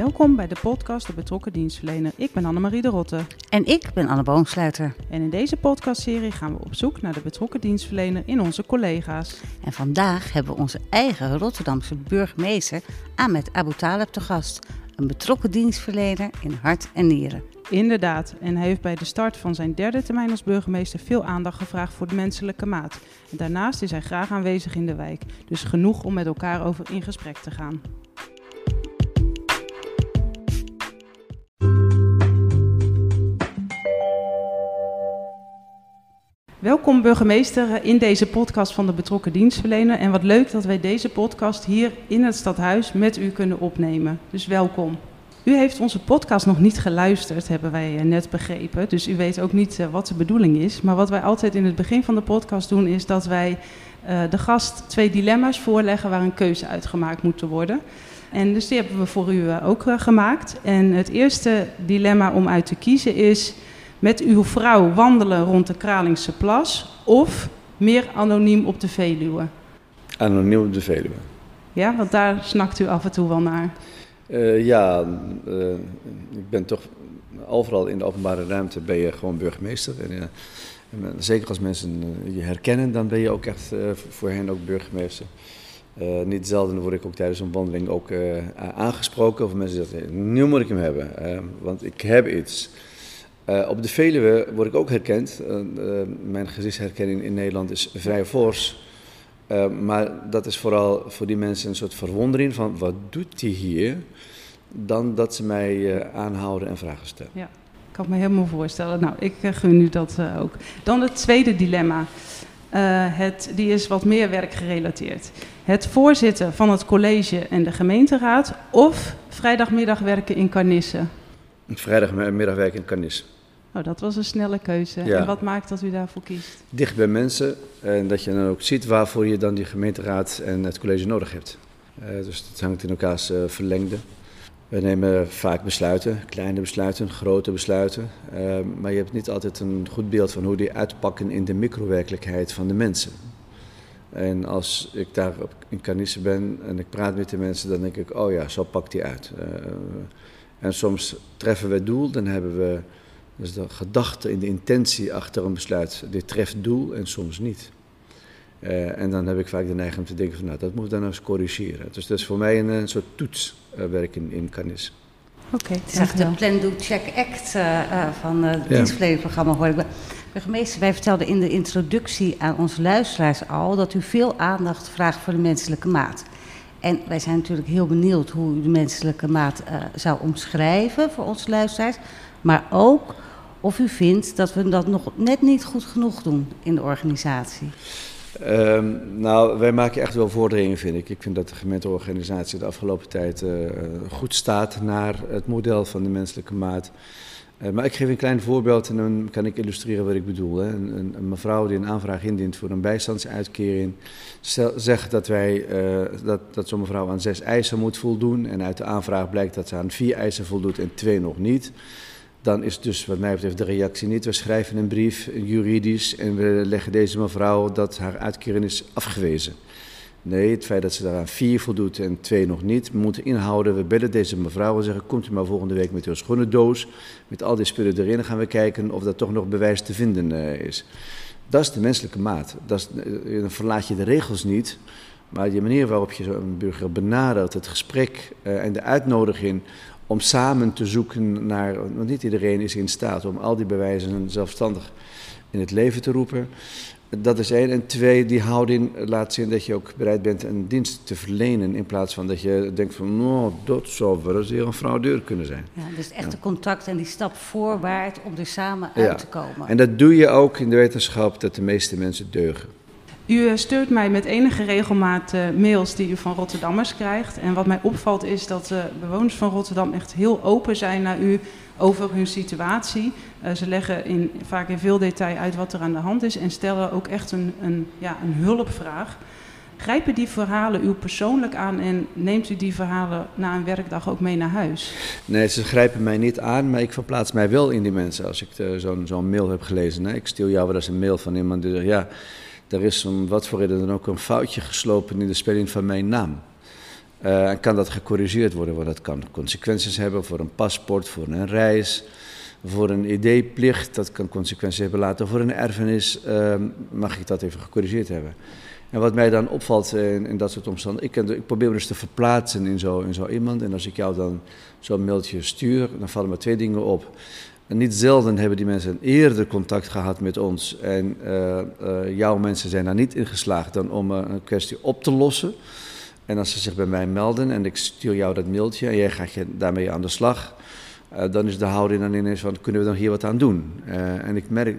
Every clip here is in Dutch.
Welkom bij de podcast De Betrokken Dienstverlener. Ik ben Annemarie de Rotte. En ik ben Anne Boomsluiter. En in deze podcastserie gaan we op zoek naar de betrokken dienstverlener in onze collega's. En vandaag hebben we onze eigen Rotterdamse burgemeester Ahmed Abu Taleb te gast. Een betrokken dienstverlener in hart en nieren. Inderdaad, en hij heeft bij de start van zijn derde termijn als burgemeester veel aandacht gevraagd voor de menselijke maat. En daarnaast is hij graag aanwezig in de wijk, dus genoeg om met elkaar over in gesprek te gaan. Welkom burgemeester in deze podcast van de betrokken dienstverlener. En wat leuk dat wij deze podcast hier in het stadhuis met u kunnen opnemen. Dus welkom. U heeft onze podcast nog niet geluisterd, hebben wij net begrepen. Dus u weet ook niet wat de bedoeling is. Maar wat wij altijd in het begin van de podcast doen, is dat wij uh, de gast twee dilemma's voorleggen waar een keuze uitgemaakt moet worden. En dus die hebben we voor u ook gemaakt. En het eerste dilemma om uit te kiezen is met uw vrouw wandelen rond de Kralingse Plas of meer anoniem op de Veluwe? Anoniem op de Veluwe. Ja, want daar snakt u af en toe wel naar. Uh, ja, uh, ik ben toch overal in de openbare ruimte ben je gewoon burgemeester. En, uh, en zeker als mensen je herkennen, dan ben je ook echt voor hen ook burgemeester. niet zelden word ik ook tijdens een wandeling ook aangesproken of mensen zeggen, nu moet ik hem hebben, want ik heb iets. Uh, op de Veluwe word ik ook herkend. Uh, uh, mijn gezichtsherkenning in Nederland is vrij fors. maar dat is vooral voor die mensen een soort verwondering van wat doet hij hier? Dan dat ze mij aanhouden en vragen stellen. Ja, ik kan me helemaal voorstellen. Nou, ik gun u dat ook. Dan het tweede dilemma. het, die is wat meer werkgerelateerd. Het voorzitten van het college en de gemeenteraad of vrijdagmiddag werken in Carnisse? Vrijdagmiddag werken in Carnisse. Oh, dat was een snelle keuze. Ja. En wat maakt dat u daarvoor kiest? Dicht bij mensen en dat je dan ook ziet waarvoor je dan die gemeenteraad en het college nodig hebt. Uh, dus het hangt in elkaars uh, verlengde. We nemen vaak besluiten, kleine besluiten, grote besluiten. Uh, maar je hebt niet altijd een goed beeld van hoe die uitpakken in de microwerkelijkheid van de mensen. En als ik daar in Carnisse ben en ik praat met de mensen, dan denk ik, oh ja, zo pakt die uit. en soms treffen we het doel, dan hebben we dus de gedachte en de intentie achter een besluit, dit treft doel en soms niet. Uh, en dan heb ik vaak de neiging om te denken van, nou, dat moet ik dan nou eens corrigeren. Dus dat is voor mij een, een soort toetswerk uh, in, in Canis. Oké, okay, het is echt de Plan, Do, Check, Act uh, van het ja. dienstverleningsprogramma, hoor ik. Burgemeester, wij vertelden in de introductie aan onze luisteraars al dat u veel aandacht vraagt voor de menselijke maat. En wij zijn natuurlijk heel benieuwd hoe u de menselijke maat zou omschrijven voor onze luisteraars. Maar ook of u vindt dat we dat nog net niet goed genoeg doen in de organisatie? Um, nou, wij maken echt wel vorderingen, vind ik. Ik vind dat de gemeenteorganisatie de afgelopen tijd uh, goed staat naar het model van de menselijke maat. Uh, maar ik geef een klein voorbeeld en dan kan ik illustreren wat ik bedoel. Hè. Een, mevrouw die een aanvraag indient voor een bijstandsuitkering, zegt dat, wij, uh, dat, dat zo'n mevrouw aan zes eisen moet voldoen. En uit de aanvraag blijkt dat ze aan vier eisen voldoet en twee nog niet dan is dus wat mij betreft de reactie niet. We schrijven een brief, juridisch, en we leggen deze mevrouw dat haar uitkering is afgewezen. Nee, het feit dat ze daaraan vier voldoet en twee nog niet, we moeten inhouden. We bellen deze mevrouw en zeggen, komt u maar volgende week met uw schone doos, met al die spullen erin, gaan we kijken of dat toch nog bewijs te vinden uh, is. Dat is de menselijke maat. Dat is, uh, dan verlaat je de regels niet, maar de manier waarop je zo'n burger benadert, het gesprek uh, en de uitnodiging om samen te zoeken naar, want niet iedereen is in staat om al die bewijzen zelfstandig in het leven te roepen. Dat is één. En twee, die houding laat zien dat je ook bereid bent een dienst te verlenen. In plaats van dat je denkt van, nou, dat zou wel eens hier een fraudeur kunnen zijn. Ja, dus echt de contact en die stap voorwaarts om er samen uit te komen. En dat doe je ook in de wetenschap dat de meeste mensen deugen. U stuurt mij met enige regelmaat uh, mails die u van Rotterdammers krijgt. En wat mij opvalt is dat de bewoners van Rotterdam echt heel open zijn naar u over hun situatie. Ze leggen in, vaak in veel detail uit wat er aan de hand is en stellen ook echt een, een, ja, een hulpvraag. Grijpen die verhalen u persoonlijk aan en neemt u die verhalen na een werkdag ook mee naar huis? Nee, ze grijpen mij niet aan, maar ik verplaats mij wel in die mensen als ik zo'n zo mail heb gelezen. Hè. Ik stuur jou wel eens een mail van iemand die zegt, ja, er is om wat voor reden dan ook een foutje geslopen in de spelling van mijn naam. Uh, kan dat gecorrigeerd worden? Want dat kan consequenties hebben voor een paspoort, voor een reis, voor een ID-plicht. Dat kan consequenties hebben later voor een erfenis. Uh, mag ik dat even gecorrigeerd hebben? En wat mij dan opvalt in, in dat soort omstandigheden, ik, ik, probeer me dus te verplaatsen in zo, in zo iemand. En als ik jou dan zo'n mailtje stuur, dan vallen me twee dingen op. Niet zelden hebben die mensen eerder contact gehad met ons. En uh, uh, jouw mensen zijn daar niet in geslaagd dan om uh, een kwestie op te lossen. En als ze zich bij mij melden en ik stuur jou dat mailtje en jij gaat je daarmee aan de slag, dan is de houding dan ineens van kunnen we dan hier wat aan doen? en ik merk,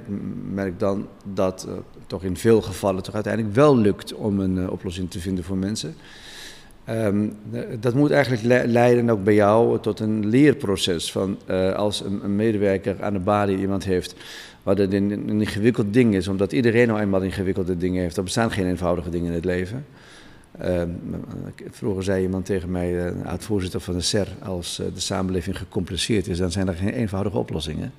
merk dan dat toch in veel gevallen toch uiteindelijk wel lukt om een oplossing te vinden voor mensen. Um, dat moet eigenlijk leiden ook bij jou tot een leerproces. Van, uh, als een, medewerker aan de balie iemand heeft waar het een, ingewikkeld ding is, omdat iedereen nou eenmaal ingewikkelde dingen heeft. Er bestaan geen eenvoudige dingen in het leven. Um, vroeger zei iemand tegen mij, uh, oud-voorzitter van de SER, als uh, de samenleving gecompliceerd is, dan zijn er geen eenvoudige oplossingen.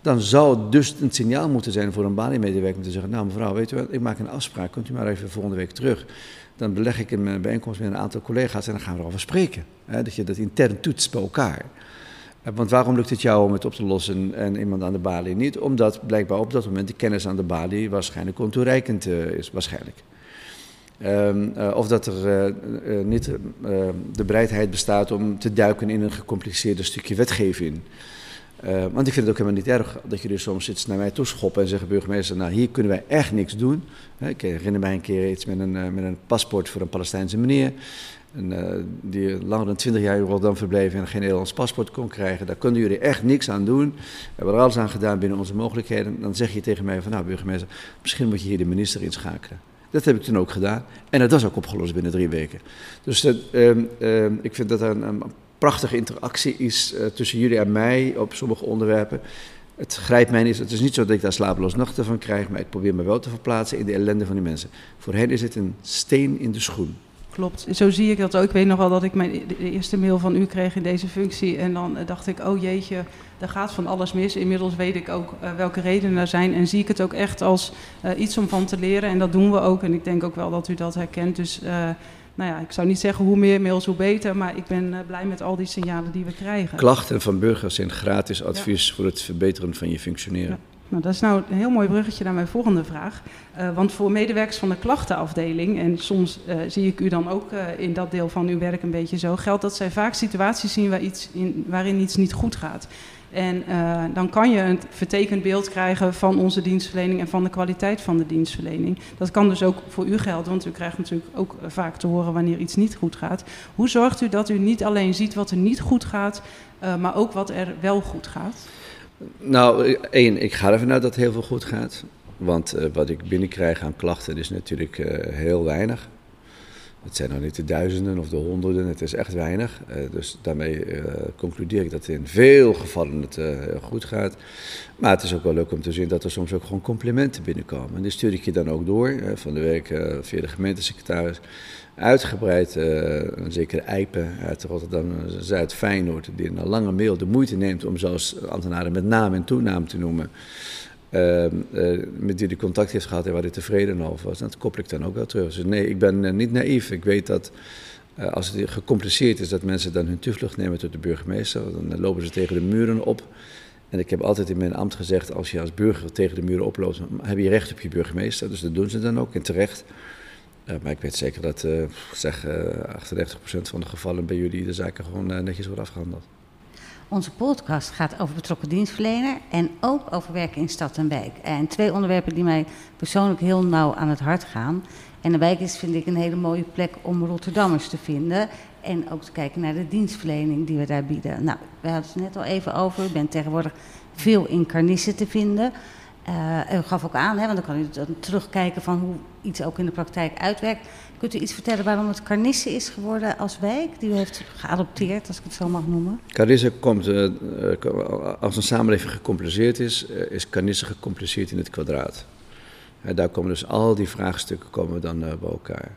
Dan zou het dus een signaal moeten zijn voor een balie-medewerker om te zeggen, nou mevrouw, weet u wat, ik maak een afspraak, kunt u maar even volgende week terug dan beleg ik een bijeenkomst met een aantal collega's en dan gaan we erover spreken. Hè, dat je dat intern toetst bij elkaar. Eh, want waarom lukt het jou om het op te lossen en iemand aan de balie niet? Omdat blijkbaar op dat moment de kennis aan de balie waarschijnlijk ontoereikend uh, is, waarschijnlijk. Um, uh, of dat er niet de bereidheid bestaat om te duiken in een gecompliceerde stukje wetgeving. Uh, want ik vind het ook helemaal niet erg dat jullie soms iets naar mij toe schoppen en zeggen: burgemeester, nou hier kunnen wij echt niks doen. Ik herinner mij een keer iets met een, uh, met een paspoort voor een Palestijnse meneer. En, uh, die langer dan 20 jaar in Rotterdam verbleef en geen Nederlands paspoort kon krijgen. Daar kunnen jullie echt niks aan doen. We hebben er alles aan gedaan binnen onze mogelijkheden. Dan zeg je tegen mij: van nou, burgemeester, misschien moet je hier de minister inschakelen. Dat heb ik toen ook gedaan. En dat was ook opgelost binnen drie weken. Dus uh, uh, ik vind dat een, een prachtige interactie is uh, tussen jullie en mij op sommige onderwerpen. Het grijpt mij niet. Het is niet zo dat ik daar slapeloos nachten van krijg, maar ik probeer me wel te verplaatsen in de ellende van die mensen. Voor hen is het een steen in de schoen. Klopt, zo zie ik dat ook. Ik weet nog wel dat ik mijn de eerste mail van u kreeg in deze functie. En dan dacht ik, oh jeetje, daar gaat van alles mis. Inmiddels weet ik ook uh, welke redenen er zijn. En zie ik het ook echt als iets om van te leren. En dat doen we ook. En ik denk ook wel dat u dat herkent. Dus nou ja, ik zou niet zeggen hoe meer mails, hoe beter. Maar ik ben uh, blij met al die signalen die we krijgen. Klachten van burgers zijn gratis advies ja. voor het verbeteren van je functioneren. Ja. Nou, dat is nou een heel mooi bruggetje naar mijn volgende vraag. Uh, want voor medewerkers van de klachtenafdeling, en soms uh, zie ik u dan ook uh, in dat deel van uw werk een beetje zo, geldt dat zij vaak situaties zien waar iets in, waarin iets niet goed gaat. En uh, dan kan je een vertekend beeld krijgen van onze dienstverlening en van de kwaliteit van de dienstverlening. Dat kan dus ook voor u gelden, want u krijgt natuurlijk ook vaak te horen wanneer iets niet goed gaat. Hoe zorgt u dat u niet alleen ziet wat er niet goed gaat, uh, maar ook wat er wel goed gaat? Nou, één, ik ga ervan uit dat heel veel goed gaat. Want wat ik binnenkrijg aan klachten is natuurlijk heel weinig. Het zijn nog niet de duizenden of de honderden, het is echt weinig. Uh, dus daarmee uh, concludeer ik dat in veel gevallen het uh, goed gaat. Maar het is ook wel leuk om te zien dat er soms ook gewoon complimenten binnenkomen. En die stuur ik je dan ook door, van de week via de gemeentesecretaris. Uitgebreid, een zekere Eipen uit Rotterdam, Zuid-Feyenoord, die in een lange mail de moeite neemt om zelfs ambtenaren met naam en toenaam te noemen. Uh, uh, met wie hij contact heeft gehad en waar hij tevreden over was. Dat koppel ik dan ook wel terug. Dus nee, ik ben uh, niet naïef. Ik weet dat als het gecompliceerd is, dat mensen dan hun toevlucht nemen tot de burgemeester. Dan lopen ze tegen de muren op. En ik heb altijd in mijn ambt gezegd, als je als burger tegen de muren oploopt, heb je recht op je burgemeester. Dus dat doen ze dan ook, en terecht. maar ik weet zeker dat, zeg, 38% van de gevallen bij jullie de zaken gewoon netjes worden afgehandeld. Onze podcast gaat over betrokken dienstverlener en ook over werken in stad en wijk. En twee onderwerpen die mij persoonlijk heel nauw aan het hart gaan. En de wijk is, vind ik, een hele mooie plek om Rotterdammers te vinden. En ook te kijken naar de dienstverlening die we daar bieden. Nou, we hadden het net al even over. U bent tegenwoordig veel in Carnissen te vinden. Uh, en gaf ook aan, hè, want dan kan u dan terugkijken van hoe iets ook in de praktijk uitwerkt. Kunt u iets vertellen waarom het Carnisse is geworden als wijk, die u heeft geadopteerd, als ik het zo mag noemen? Carnisse komt, uh, als een samenleving gecompliceerd is, is Carnisse gecompliceerd in het kwadraat. daar komen dus al die vraagstukken komen dan bij elkaar.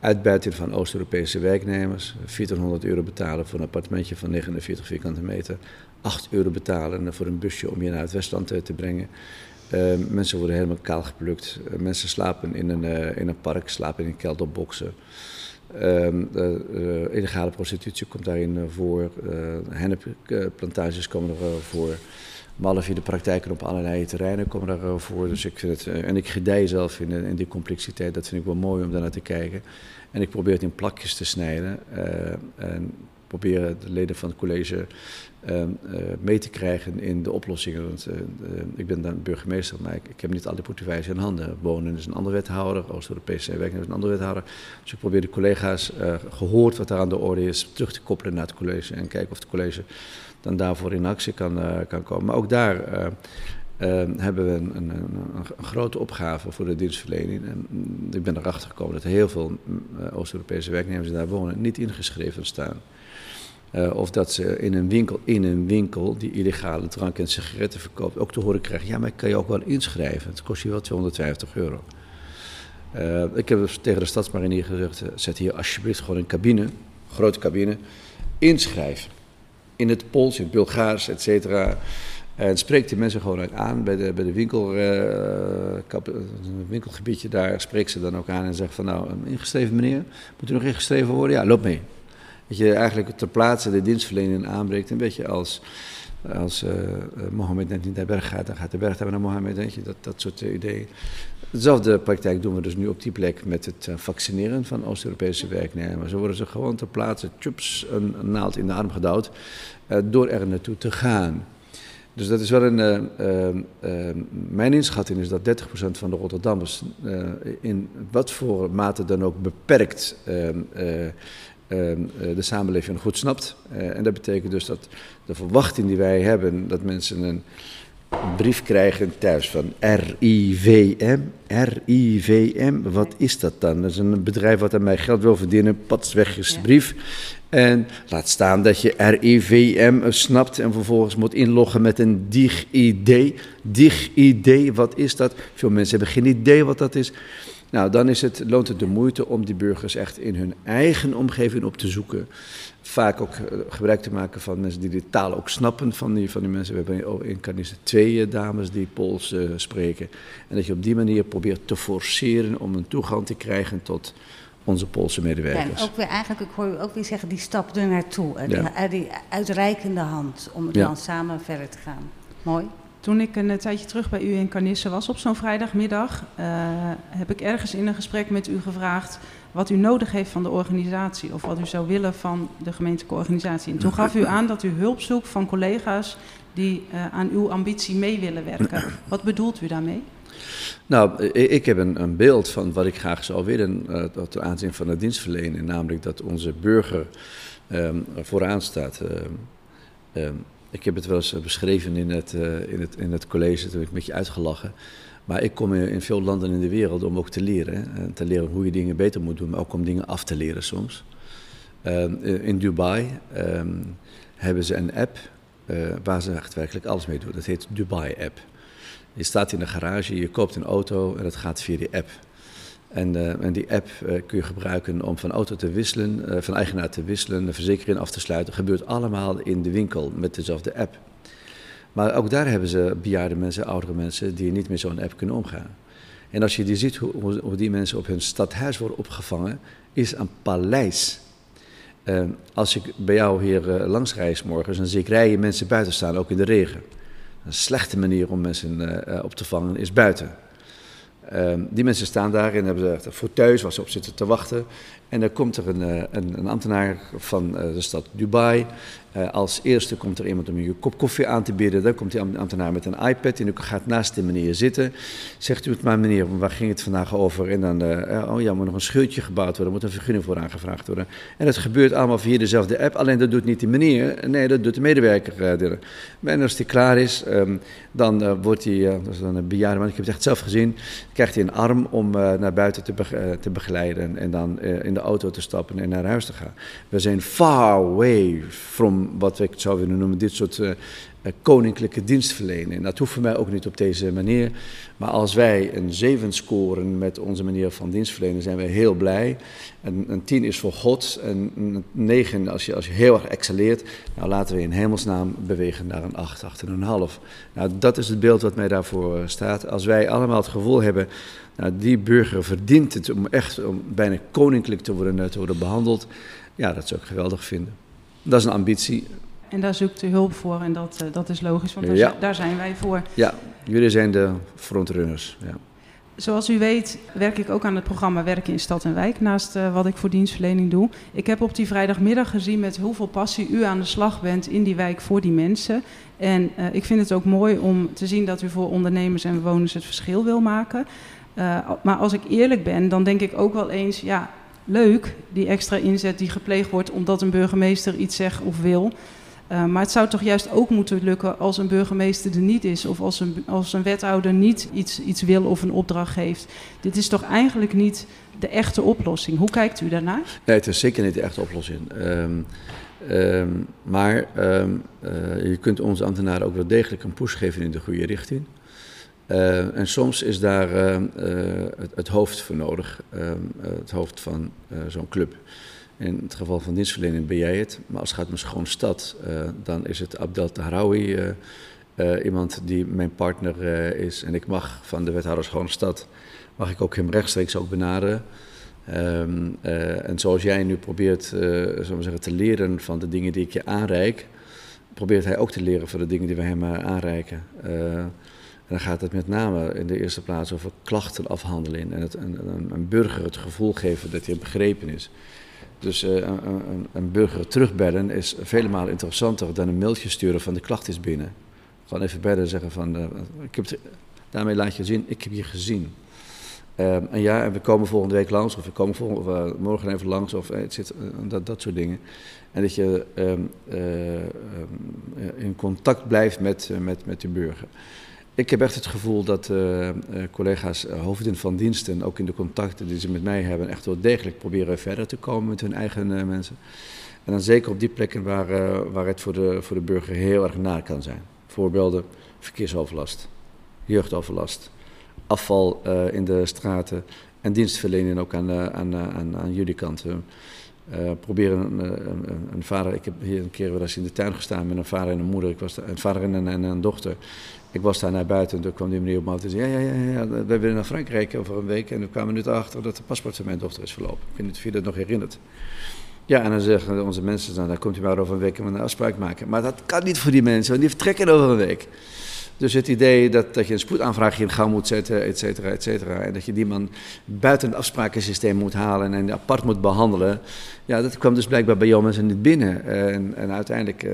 Uitbuiting van Oost-Europese werknemers, 1400 euro betalen voor een appartementje van 49 vierkante meter, 8 euro betalen voor een busje om je naar het Westland te brengen. Uh, mensen worden helemaal kaal geplukt. Uh, mensen slapen in een, uh, in een park, slapen in kelderboxen. Ehm, illegale prostitutie komt daarin voor. hennepplantages komen er voor. Malafie de praktijken op allerlei terreinen komen er voor. Dus ik vind het, en ik gedij zelf in, in die complexiteit. Dat vind ik wel mooi om daar naar te kijken. En ik probeer het in plakjes te snijden. en proberen de leden van het college uh, mee te krijgen in de oplossingen. Want uh, ik ben dan burgemeester, maar ik, heb niet al die in handen. Wonen is een andere wethouder, Oost-Europese werknemers is een andere wethouder. Dus ik probeer de collega's, gehoord wat daar aan de orde is, terug te koppelen naar het college en kijken of het college dan daarvoor in actie kan, kan komen. Maar ook daar hebben we een, een, een, grote opgave voor de dienstverlening. En mm, ik ben erachter gekomen dat heel veel Oost-Europese werknemers die daar wonen niet ingeschreven staan. Uh, of dat ze in een winkel, in een winkel die illegale drank en sigaretten verkoopt, ook te horen krijgen: ja, maar ik kan je ook wel inschrijven. Het kost je wel 250 euro. Uh, ik heb dus tegen de stadsmarinier gezegd: eh, zet hier alsjeblieft gewoon een cabine, grote cabine, inschrijven. In het Pools, in het Bulgaars, et cetera. En spreekt die mensen gewoon aan bij de, bij de winkel, winkelgebiedje daar. Spreekt ze dan ook aan en zegt van nou, ingeschreven meneer, moet u nog ingeschreven worden? Ja, loop mee. Dat je eigenlijk ter plaatse de dienstverlening aanbreekt. Een beetje als, als uh, Mohammed net niet naar berg gaat, dan gaat de berg naar Mohammed. Weet je, dat, dat soort uh, ideeën. Dezelfde praktijk doen we dus nu op die plek met het vaccineren van Oost-Europese werknemers. Zo worden ze gewoon ter plaatse, chups, een, naald in de arm gedouwd, door er naartoe te gaan. Dus dat is wel een. Uh, uh, mijn inschatting is dat 30% van de Rotterdammers in wat voor mate dan ook beperkt ehm, Ehm, eh, de samenleving goed snapt. Eh, en dat betekent dus dat de verwachting die wij hebben, dat mensen een brief krijgen thuis van RIVM. RIVM, wat is dat dan? Dat is een bedrijf wat aan mij geld wil verdienen, pats weg is de brief. En laat staan dat je RIVM snapt en vervolgens moet inloggen met een DIG-ID. DIG-ID, wat is dat? Veel mensen hebben geen idee wat dat is. Nou, dan is het, loont het de moeite om die burgers echt in hun eigen omgeving op te zoeken. Vaak ook eh, gebruik te maken van mensen die de taal ook snappen van die, van die mensen. We hebben in Carnisse twee eh, dames die Pools uh, spreken. En dat je op die manier probeert te forceren om een toegang te krijgen tot onze Poolse medewerkers. Ja, ook weer eigenlijk, ik hoor u ook weer zeggen, die stap er naartoe. Ja. Die, die uitreikende hand om ja. dan samen verder te gaan. Mooi. Toen ik een tijdje terug bij u in Carnisse was op zo'n vrijdagmiddag, uh, heb ik ergens in een gesprek met u gevraagd wat u nodig heeft van de organisatie of wat u zou willen van de gemeentelijke organisatie. En toen gaf u aan dat u hulp zoekt van collega's die uh, aan uw ambitie mee willen werken. Wat bedoelt u daarmee? Nou, ik heb een, een beeld van wat ik graag zou willen uh, ten aanzien van de dienstverlening, namelijk dat onze burger um, vooraan staat. Um, um, ik heb het wel eens eh, beschreven in het, uh, in het, in het college, toen heb ik een beetje uitgelachen. Maar ik kom in veel landen in de wereld om ook te leren. En te leren hoe je dingen beter moet doen, maar ook om dingen af te leren soms. Uh, in Dubai um, hebben ze een app waar ze echt werkelijk alles mee doen. Dat heet Dubai App. Je staat in de garage, je koopt een auto en dat gaat via die app. En, uh, en, die app uh, kun je gebruiken om van auto te wisselen, uh, van eigenaar te wisselen, de verzekering af te sluiten. Gebeurt allemaal in de winkel met dezelfde app. Maar ook daar hebben ze bejaarde mensen, oudere mensen, die niet met zo'n app kunnen omgaan. En als je die ziet hoe, hoe, die mensen op hun stadhuis worden opgevangen, is een paleis. als ik bij jou hier langs reis morgens, dan zie ik rijen mensen buiten staan, ook in de regen. Een slechte manier om mensen op te vangen is buiten. Um, die mensen staan daar en hebben ze fauteuils waar ze op zitten te wachten. En dan komt er een, eh, een, een ambtenaar van uh, de stad Dubai. Uh, als eerste komt er iemand om je een kop koffie aan te bieden. Dan komt die ambtenaar met een iPad en u gaat naast de meneer zitten. Zegt u het maar, meneer, waar ging het vandaag over? En dan, oh ja, moet nog een scheurtje gebouwd worden, moet een vergunning voor aangevraagd worden. En dat gebeurt allemaal via dezelfde app, alleen dat doet niet die meneer, nee, dat doet de medewerker. En als die klaar is, um, dan wordt hij, dat is dan een bejaarde man, ik heb het echt zelf gezien, krijgt hij een arm om naar buiten te begeleiden en dan in de auto te stappen en naar huis te gaan. We zijn far away from wat ik zou willen noemen, dit soort uh, koninklijke dienstverlening. Dat hoeft voor mij ook niet op deze manier. Maar als wij een 7 scoren met onze manier van dienstverlenen, zijn wij heel blij. Een, een 10 is voor God, en een 9 als je, als je heel erg excelleert. Nou, laten we in hemelsnaam bewegen naar een 8, 8,5. Nou, dat is het beeld wat mij daarvoor staat. Als wij allemaal het gevoel hebben, nou, die burger verdient het om echt om bijna koninklijk te worden, te worden behandeld. Ja, dat zou ik geweldig vinden. Dat is een ambitie. En daar zoekt u hulp voor en dat, uh, dat is logisch, want daar, daar, zijn wij voor. Ja, jullie zijn de frontrunners. Ja. Zoals u weet werk ik ook aan het programma Werken in Stad en Wijk, naast uh, wat ik voor dienstverlening doe. Ik heb op die vrijdagmiddag gezien met hoeveel passie u aan de slag bent in die wijk voor die mensen. En uh, ik vind het ook mooi om te zien dat u voor ondernemers en bewoners het verschil wil maken. maar als ik eerlijk ben, dan denk ik ook wel eens, ja, leuk, die extra inzet die gepleegd wordt omdat een burgemeester iets zegt of wil. Uh, maar het zou toch juist ook moeten lukken als een burgemeester er niet is of als een, als een wethouder niet iets, iets wil of een opdracht geeft. Dit is toch eigenlijk niet de echte oplossing. Hoe kijkt u daarnaar? Nee, het is zeker niet de echte oplossing. Um, um, maar um, uh, je kunt onze ambtenaren ook wel degelijk een push geven in de goede richting. Uh, en soms is daar het, hoofd voor nodig, ehm, het hoofd van zo'n club. In het geval van dienstverlening ben jij het, maar als het gaat om een schoon stad, dan is het Abdel Tahraoui, iemand die mijn partner is. En ik mag van de wethouder Schone Stad, mag ik ook hem rechtstreeks ook benaderen. Um, en zoals jij nu probeert zeggen, te leren van de dingen die ik je aanreik, probeert hij ook te leren van de dingen die we hem aanreiken. En dan gaat het met name in de eerste plaats over klachtenafhandeling en het, een burger het gevoel geven dat hij begrepen is. Dus uh, een, een, burger terugbellen is vele malen interessanter dan een mailtje sturen van de klacht is binnen. Gewoon even bellen zeggen van, uh, ik heb daarmee laat je zien, ik heb je gezien. Uh, en ja, en we komen volgende week langs, of we komen volgende, uh, morgen even langs, of het zit, dat, dat soort dingen. En dat je ehm, in contact blijft met, met, met de burger. Ik heb echt het gevoel dat uh, collega's uh, hoofden van diensten, ook in de contacten die ze met mij hebben, echt wel degelijk proberen verder te komen met hun eigen mensen. En dan zeker op die plekken waar, waar het voor de, voor de burger heel erg naar kan zijn. Voorbeelden, verkeersoverlast, jeugdoverlast, afval in de straten en dienstverlening ook aan, aan, aan, aan jullie kant. Proberen een, een, vader. Ik heb hier een keer wel in de tuin gestaan met een vader en een moeder. Ik was een vader en een, en een dochter. Ik was daar naar buiten en toen kwam die meneer op me en zei: ja, ja, ja, ja, we willen naar Frankrijk over een week. En toen kwamen we nu erachter dat de paspoort van mijn dochter is verlopen. Ik weet niet of je dat nog herinnert. Ja, en dan zeggen onze mensen: dan, dan komt u maar over een week en we een afspraak maken. Maar dat kan niet voor die mensen, want die vertrekken over een week. Dus het idee dat, dat je een spoedaanvraag in gang moet zetten, et cetera, et cetera. En dat je die man buiten het afsprakensysteem moet halen en apart moet behandelen. Ja, dat kwam dus blijkbaar bij jouw mensen niet binnen. En, en uiteindelijk uh,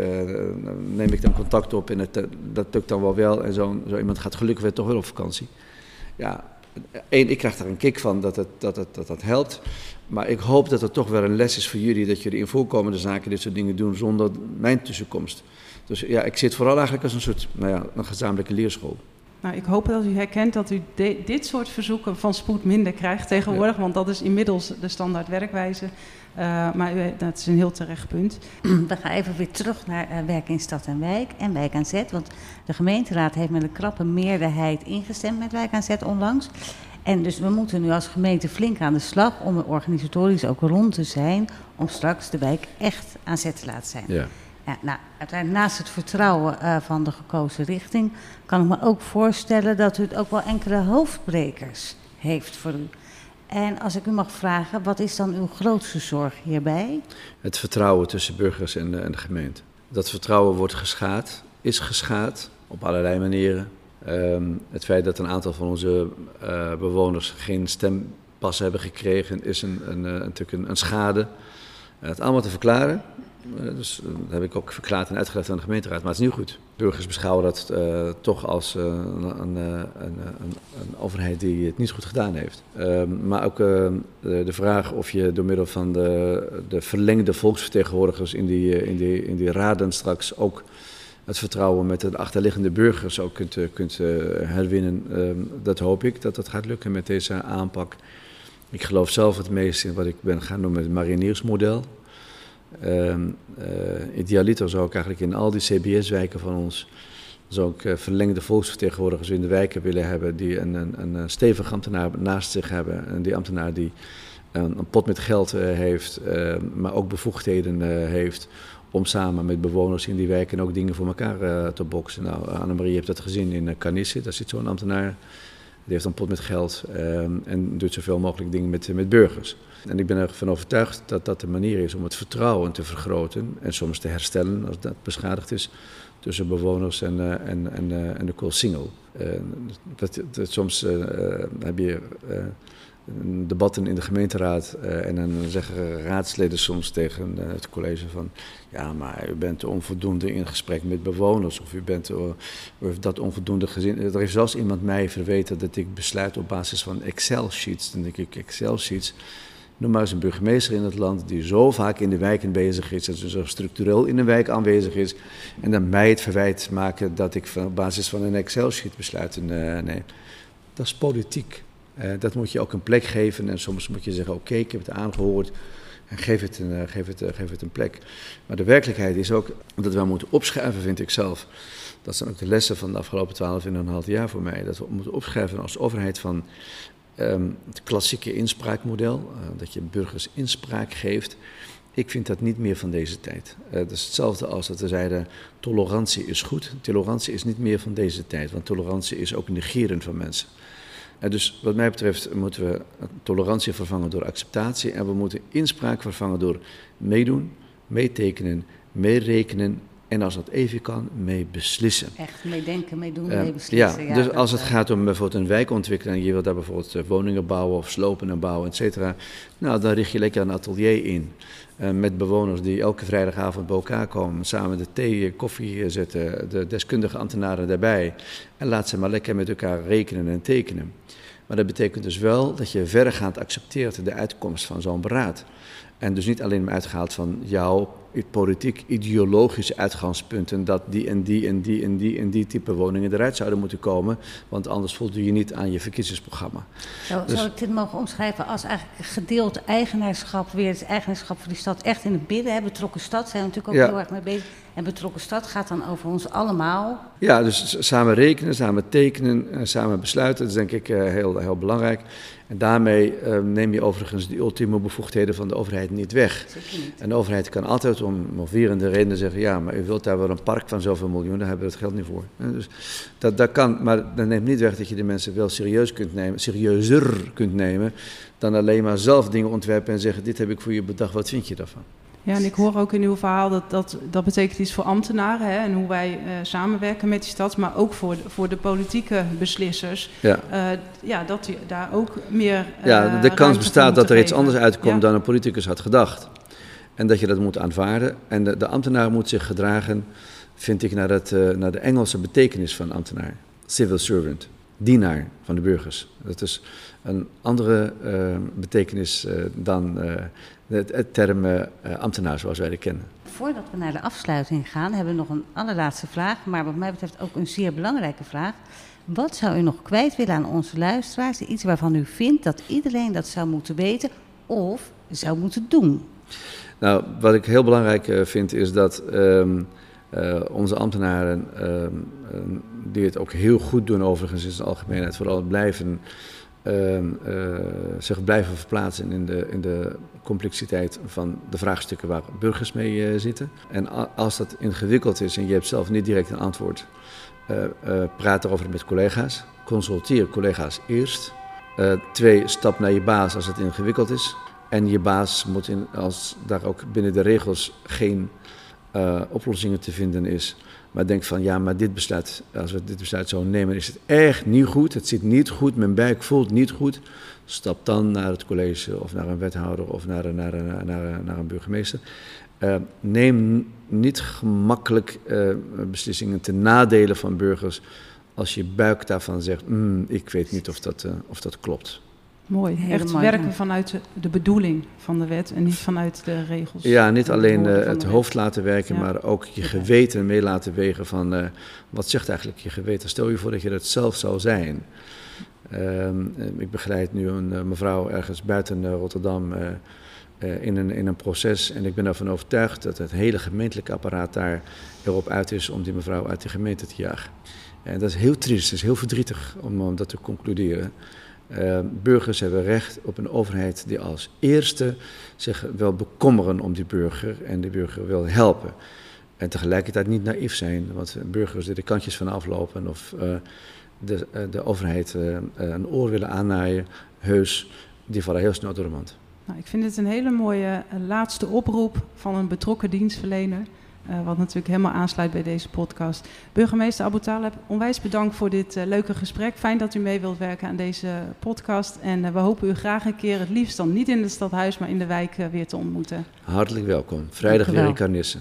neem ik dan contact op en het, eh, dat lukt dan wel wel. En zo, zo iemand gaat gelukkig weer toch wel op vakantie. Ja, één, ik krijg daar een kick van dat het, dat, het, dat dat helpt. Maar ik hoop dat het toch wel een les is voor jullie dat jullie in voorkomende zaken dit soort dingen doen zonder mijn tussenkomst. Dus ja, ik zit vooral eigenlijk als een soort nou ja, een gezamenlijke leerschool. Nou, ik hoop dat u herkent dat u dit soort verzoeken van spoed minder krijgt tegenwoordig, want dat is inmiddels de standaard werkwijze. Uh, maar u, dat is een heel terecht punt. We gaan even weer terug naar uh, werk in stad en wijk en wijk aan zet. Want de gemeenteraad heeft met een krappe meerderheid ingestemd met wijk aan zet onlangs. En dus we moeten nu als gemeente flink aan de slag om er organisatorisch ook rond te zijn. Om straks de wijk echt aan zet te laten zijn. Ja. Nou, uiteindelijk naast het vertrouwen uh, van de gekozen richting, kan ik me ook voorstellen dat u het ook wel enkele hoofdbrekers heeft voor u. En als ik u mag vragen, wat is dan uw grootste zorg hierbij? Het vertrouwen tussen burgers en de, en de gemeente. Dat vertrouwen wordt geschaad, is geschaad op allerlei manieren. Um, het feit dat een aantal van onze uh, bewoners geen stempas hebben gekregen, is een, een, een, natuurlijk een schade. Het allemaal te verklaren. Dus dat heb ik ook verklaard en uitgelegd aan de gemeenteraad, maar het is niet goed. Burgers beschouwen dat toch als een, een, een, overheid die het niet goed gedaan heeft. Ehm, maar ook de, de, vraag of je door middel van de, de verlengde volksvertegenwoordigers in die, in, die, in die raden straks ook het vertrouwen met de achterliggende burgers ook kunt, kunt herwinnen. Ehm, dat hoop ik dat dat gaat lukken met deze aanpak. Ik geloof zelf het meest in wat ik ben gaan noemen het mariniersmodel. Uh, idealiter zou ik eigenlijk in al die CBS-wijken van ons zou ik uh, verlengde volksvertegenwoordigers in de wijken willen hebben die een, een, een stevig ambtenaar naast zich hebben. En die ambtenaar die een, een pot met geld heeft, ehm, maar ook bevoegdheden heeft om samen met bewoners in die wijken ook dingen voor elkaar te boksen. Nou, Annemarie heeft dat gezien in Canisse, daar zit zo'n ambtenaar die heeft een pot met geld ehm, en doet zoveel mogelijk dingen met, met burgers. En ik ben ervan overtuigd dat dat de manier is om het vertrouwen te vergroten en soms te herstellen als dat beschadigd is tussen bewoners en, uh, en, en, en de Koolsingel. Uh, dat, dat, soms heb je debatten in de gemeenteraad en dan zeggen raadsleden soms tegen het college van ja, maar u bent onvoldoende in gesprek met bewoners of u, bent, heeft dat onvoldoende gezien. Er heeft zelfs iemand mij verweten dat ik besluit op basis van Excel-sheets. Dan denk ik, Excel-sheets, noem maar eens een burgemeester in het land die zo vaak in de wijken bezig is, dat zo structureel in de wijk aanwezig is, en dan mij het verwijt maken dat ik op basis van een Excel-sheet besluiten neem. Dat is politiek. Uh, dat moet je ook een plek geven en soms moet je zeggen, oké, ik heb het aangehoord, en geef het, een, geef, het, geef het een plek. Maar de werkelijkheid is ook dat we moeten opschrijven, vind ik zelf. Dat zijn ook de lessen van de afgelopen twaalf en een half jaar voor mij. Dat we moeten opschrijven als overheid van um, het klassieke inspraakmodel. Dat je burgers inspraak geeft. Ik vind dat niet meer van deze tijd. Uh, dat is hetzelfde als dat we zeiden: tolerantie is goed. Tolerantie is niet meer van deze tijd, want tolerantie is ook negeren van mensen. En dus wat mij betreft moeten we tolerantie vervangen door acceptatie en we moeten inspraak vervangen door meedoen, meetekenen, meerekenen en als dat even kan, mee beslissen. Echt meedenken, meedoen, uh, mee beslissen. Ja, dus als het gaat om bijvoorbeeld een wijkontwikkeling en je wilt daar bijvoorbeeld eh, woningen bouwen of slopen en bouwen, et cetera. Nou, dan richt je lekker een atelier in. Uh, met bewoners die elke vrijdagavond bij elkaar komen, samen de thee, koffie zetten, de deskundige ambtenaren daarbij. En laat ze maar lekker met elkaar rekenen en tekenen. Maar dat betekent dus wel dat je verregaand accepteert de uitkomst van zo'n beraad. En dus niet alleen maar uitgaat van jouw politiek ideologische uitgangspunten dat die en die en die en die en die type woningen eruit zouden moeten komen, want anders voldoe je niet aan je verkiezingsprogramma. Zou, dus, zou ik dit mogen omschrijven als eigenlijk gedeeld eigenaarschap, weer het eigenaarschap van die stad echt in het midden, hè? betrokken stad, zijn we natuurlijk ook heel erg mee bezig. En betrokken stad gaat dan over ons allemaal. Ja, dus samen rekenen, samen tekenen, samen besluiten, dat is denk ik eh, heel, heel belangrijk. En daarmee uh, neem je overigens de ultieme bevoegdheden van de overheid niet weg. Niet. En de overheid kan altijd om moverende redenen zeggen: ja, maar u wilt daar wel een park van zoveel miljoen, daar hebben we het geld niet voor. En dus dat, dat kan, maar dat neemt niet weg dat je de mensen wel serieus kunt nemen, serieuzer kunt nemen dan alleen maar zelf dingen ontwerpen en zeggen: dit heb ik voor je bedacht, wat vind je daarvan? Ja, en ik hoor ook in uw verhaal dat dat, dat betekent iets voor ambtenaren hè, en hoe wij uh, samenwerken met die stad, maar ook voor, voor de politieke beslissers. Ja, uh, ja dat die, daar ook meer. Uh, ja, de kans bestaat dat er iets anders uitkomt ja. dan een politicus had gedacht. En dat je dat moet aanvaarden. En de, de ambtenaar moet zich gedragen, vind ik, naar, het, naar de Engelse betekenis van ambtenaar: civil servant, dienaar van de burgers. Dat is een andere betekenis dan het, het term ambtenaar zoals wij dat kennen. Voordat we naar de afsluiting gaan, hebben we nog een allerlaatste vraag, maar wat mij betreft ook een zeer belangrijke vraag. Wat zou u nog kwijt willen aan onze luisteraars? Iets waarvan u vindt dat iedereen dat zou moeten weten of zou moeten doen? Nou, wat ik heel belangrijk vind is dat um, uh, onze ambtenaren, uh, die het ook heel goed doen overigens in de algemeenheid, vooral blijven uh, zich blijven verplaatsen in de, in de complexiteit van de vraagstukken waar burgers mee uh, zitten. En als dat ingewikkeld is en je hebt zelf niet direct een antwoord, uh, praat erover met collega's. Consulteer collega's eerst. twee, stap naar je baas als het ingewikkeld is. En je baas moet, in, als daar ook binnen de regels geen oplossingen te vinden is, maar denkt van ja, maar dit besluit, als we dit besluit zo nemen, is het echt niet goed. Het zit niet goed, mijn buik voelt niet goed. Stap dan naar het college of naar een wethouder of naar, naar, naar, naar, naar een burgemeester. Uh, neem niet gemakkelijk uh, beslissingen ten nadele van burgers als je buik daarvan zegt, mm, ik weet niet of dat, uh, of dat klopt. Mooi. Hele Echt mooi, werken vanuit de bedoeling van de wet en niet vanuit de regels. Ja, niet alleen uh, het hoofd laten werken, ja. maar ook je geweten mee laten wegen van uh, wat zegt eigenlijk je geweten. Stel je voor dat je dat zelf zou zijn. Uh, ik begeleid nu een mevrouw ergens buiten Rotterdam in, een, in een proces en ik ben ervan overtuigd dat het hele gemeentelijke apparaat daar erop uit is om die mevrouw uit de gemeente te jagen. En dat is heel triest, is heel verdrietig om, om dat te concluderen. Uh, burgers hebben recht op een overheid die als eerste zich wil bekommeren om die burger en de burger wil helpen. En tegelijkertijd niet naïef zijn, want burgers die de kantjes van aflopen of uh, de, uh, de overheid een oor willen aannaaien, heus, die vallen heel snel door de mand. Nou, ik vind het een hele mooie laatste oproep van een betrokken dienstverlener. Uh, wat natuurlijk helemaal aansluit bij deze podcast. Burgemeester Abu Taleb, onwijs bedankt voor dit uh, leuke gesprek. Fijn dat u mee wilt werken aan deze podcast. En uh, we hopen u graag een keer, het liefst dan niet in het stadhuis, maar in de wijk weer te ontmoeten. Hartelijk welkom. Vrijdag weer in Carnisse.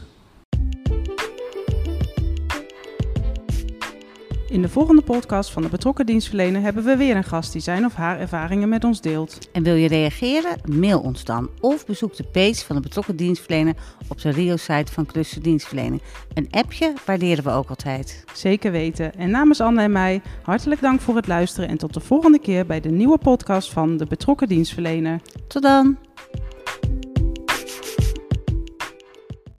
In de volgende podcast van de betrokken dienstverlener hebben we weer een gast die zijn of haar ervaringen met ons deelt. En wil je reageren? Mail ons dan of bezoek de page van de betrokken dienstverlener op de Rio-site van Cluster Dienstverlening. Een appje waarderen we ook altijd. Zeker weten. En namens Anne en mij, hartelijk dank voor het luisteren en tot de volgende keer bij de nieuwe podcast van de betrokken dienstverlener. Tot dan!